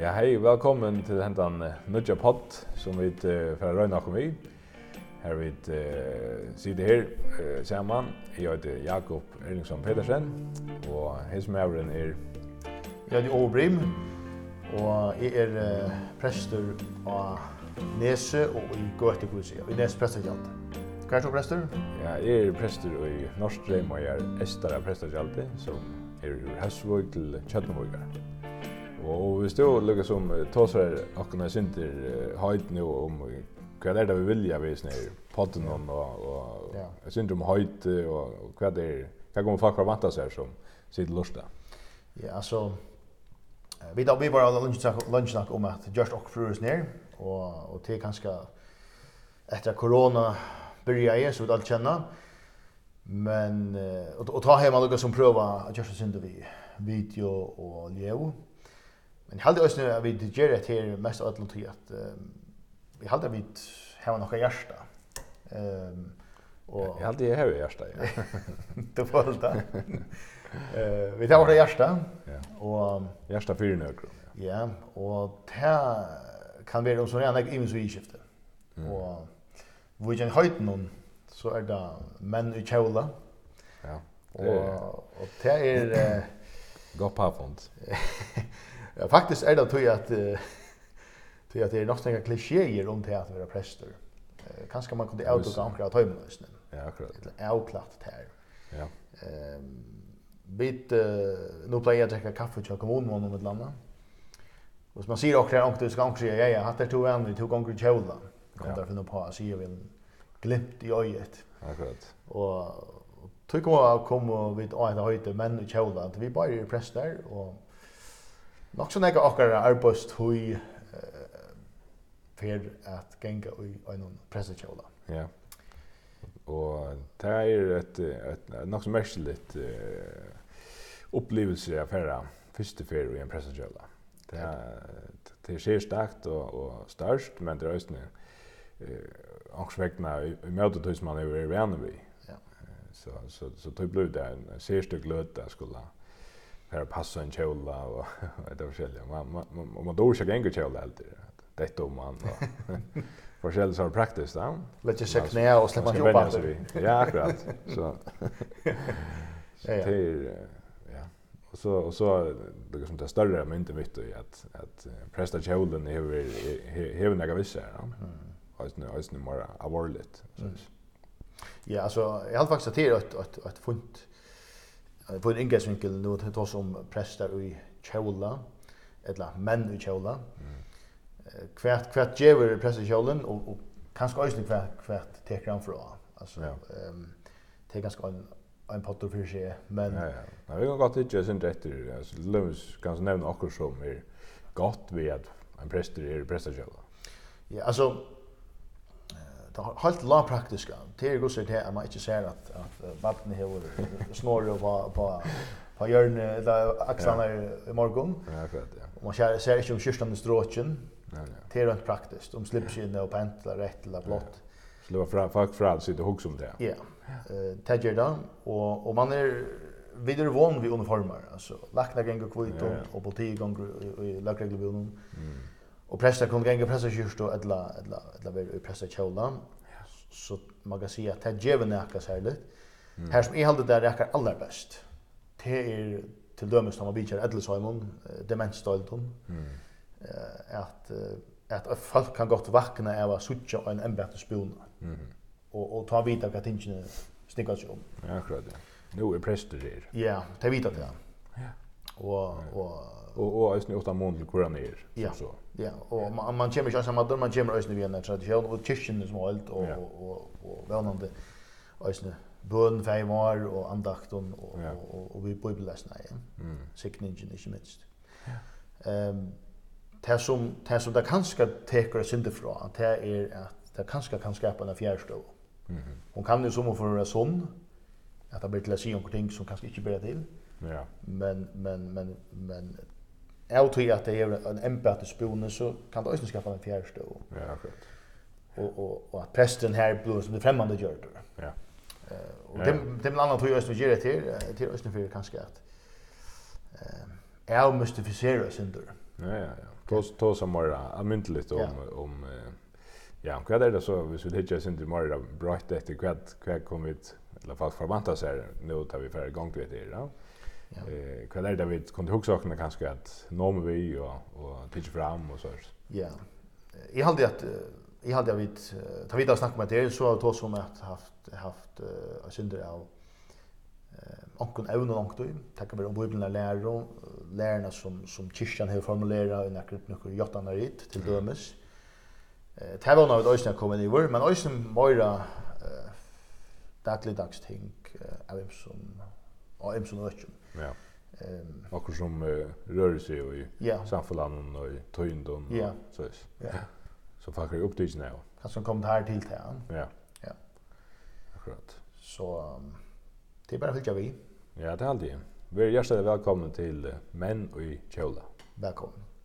Ja, hei, velkommen til hentan Nudja Pott, som vi uh, får Røyna kom i. Her vi uh, sitter her uh, sammen. Jeg heter Jakob Erlingsson Petersen, og hans mævren er... Jeg heter Ove Brim, og jeg er uh, prester av Nese og i Gøtepolisia, i Nese prestekjalt. Hva er du prester? Ja, jeg er prester i Norsk Dreim og jeg er ester av presterskjaldi, som er i Hesvøk til Kjøttenvøkar. Og hvis du lukka som tåsar akkuna sinter høyt nu om hva er det vi vilja vi snir podden om, og, og sinter om høyt, og, hva er det, hva kommer folk fra vanta seg som sitter lusta? Ja, altså, vi da vi bare alle lunsjnak om at just okkur frurus nir, og, og til kanskje etter korona börja i så vi allt känna. Men och, och ta hem alla som prova att just synd vi video och ljud. Men hade oss nu vi det gör det här mest att låta att vi hade vi har några hjärta. Ehm och jag hade jag har hjärta. Du får det. Eh vi tar vårt hjärta. Ja. Och hjärta för några. Ja, och det kan vara om så här image skifte. Och vi kan høyt noen, så er det menn i kjøla. Ja. Og, og det er... Eh, Godt pavfond. ja, faktisk er det tog at, tog at det er nok snakka klisjeer om det at være prester. Kanskje man kunne avdukke omkring av tøymøsene. Ja, akkurat. Eller avklatt det her. Ja. Um, bit uh, nu jeg å dricka kaffe til kommunen om et ett landa. Hvis man sier akkurat också att det ska ja, ja, hatt er to venner, to ganger i kjolan kom ja. där finna på så ger vi en glimt i öjet. Akkurat. Och tycker jag kommer vid en höjde menn i kjola att vi bara är präster och nog så några akara arbeidst hui för at genga i en prästkjola. Ja. Og det er et, et, et något så uh, opplevelse av förra første färd i en prästkjola. Det er, det er stakt og, og størst, men det er også eh också vägna i mötet hos man är i Värneby. Ja. Så så så det blev det en särskild glöd där skulle här passa en kjola och det var själva man man man då ska gänga kjola alltid. Det då man då. Forskjell så praktiskt då. Lägg sig knä och släppa jobba. Ja, akkurat. Så. Ja. Ja. och så och så det som det större men inte mitt i att att prästa kjolen är hur hur några vissa ja eisne eisne mer avarligt. Mm. Ja, alltså jag har faktiskt till ett ett ett funt på en ingångsvinkel nu att ta som präster i Chola eller män i Chola. Mm. Kvärt kvärt ger präster i Cholen och, och kanske också kvärt kvärt tar han för alltså ehm ja. um, ganska en en potter för sig men ja ja. Nej, vi kan godt inte sin rätt Altså alltså Lewis kanske nämna också som er gott vid at en präster er präster i Chola. Ja, alltså det har helt la praktiska. Det är gosigt att man inte ser att att vattnet här snurrar på på på hjørne eller axlarna i morgon. Ja, akkurat, ja. Och man ser ser ikke om kyrsten i stråken. Ja, ja. Det är rent praktisk. Om slipskinnet och pentla rätt eller blått. Så det var fra, folk fra sitt hugg som det. Ja, det gjør det. och och man är vidare vann vid uniformer. alltså. Lackna ganger kvitt og politi gånger i lakreglebunnen. Mm. Och präster kunde gänga präster kyrst och alla alla alla i präster kjola. Så man kan säga att det ger en näka särligt. Mm. Här som är hållet där räcker allra bäst. Det är till dömes när man bitchar Edelsheimon, demensstolton. Mm. Eh att att folk kan gott vakna av att sucha en ämbete spona. Mm. Och och ta vidare vad tingene snickar sig om. Ja, akkurat det. Nu er prester her. Ja, ta vidare det. Ja. Och och och och är åtta månader kvar ner ja. så. Ja, och man man kommer ju samma där man kommer ösn via en tradition och kirchen som allt och och och vänande ösn bön fejmar och andakten och och och vi bibelläsna igen. Mm. Signingen inte minst. Ja. Ehm det som det som det kanske teker sig inte från det är att det kanske kan skapa en fjärrstå. Mhm. Mm Hon kan ju som för en sån att det blir till att se om ting som kanske inte blir till. Ja. Men men men men jag tror att det är en empatisk spone så kan det också skaffa en fjärde stå. Ja, akkurat. Och och och att prästen här blå som det främmande gör det. Ja. Eh och dem dem andra tror jag att vi ger det till till östen för kanske att eh är mystificerar synder. Ja, ja, ja. Tos tos som bara amyntligt om om ja, vad är det så hvis vi hittar hitta synder mer brått efter kvad kvad kommit i alla fall förväntas här nu tar vi för igång det där. Ja. Eh, kvar lärde vi kunde huxa sakerna kanske att norm vi och och pitch fram och så. Ja. Jag hade att jag hade vi ta vidare snacka med det så har vi som att haft haft uh, synder av eh onkun evne och onkun tacka med om bibeln lära lärarna som som kyrkan har formulerat i några några jottarna rit till dömes. Eh tävlan av ösna kommer i vår men ösna mera eh dagligdags ting av som av som ösna Ja. Ehm um, som uh, rör sig i ja. samfällan och i töjndon och så är. Ja. Så Så fakar upp dit nu. Kan som kom det här till till. Ja. Ja. Akkurat. Så um, det är bara vilka vi. Ja, det är alltid. Vi är hjärtligt välkomna till Män och i Kjola. Välkommen.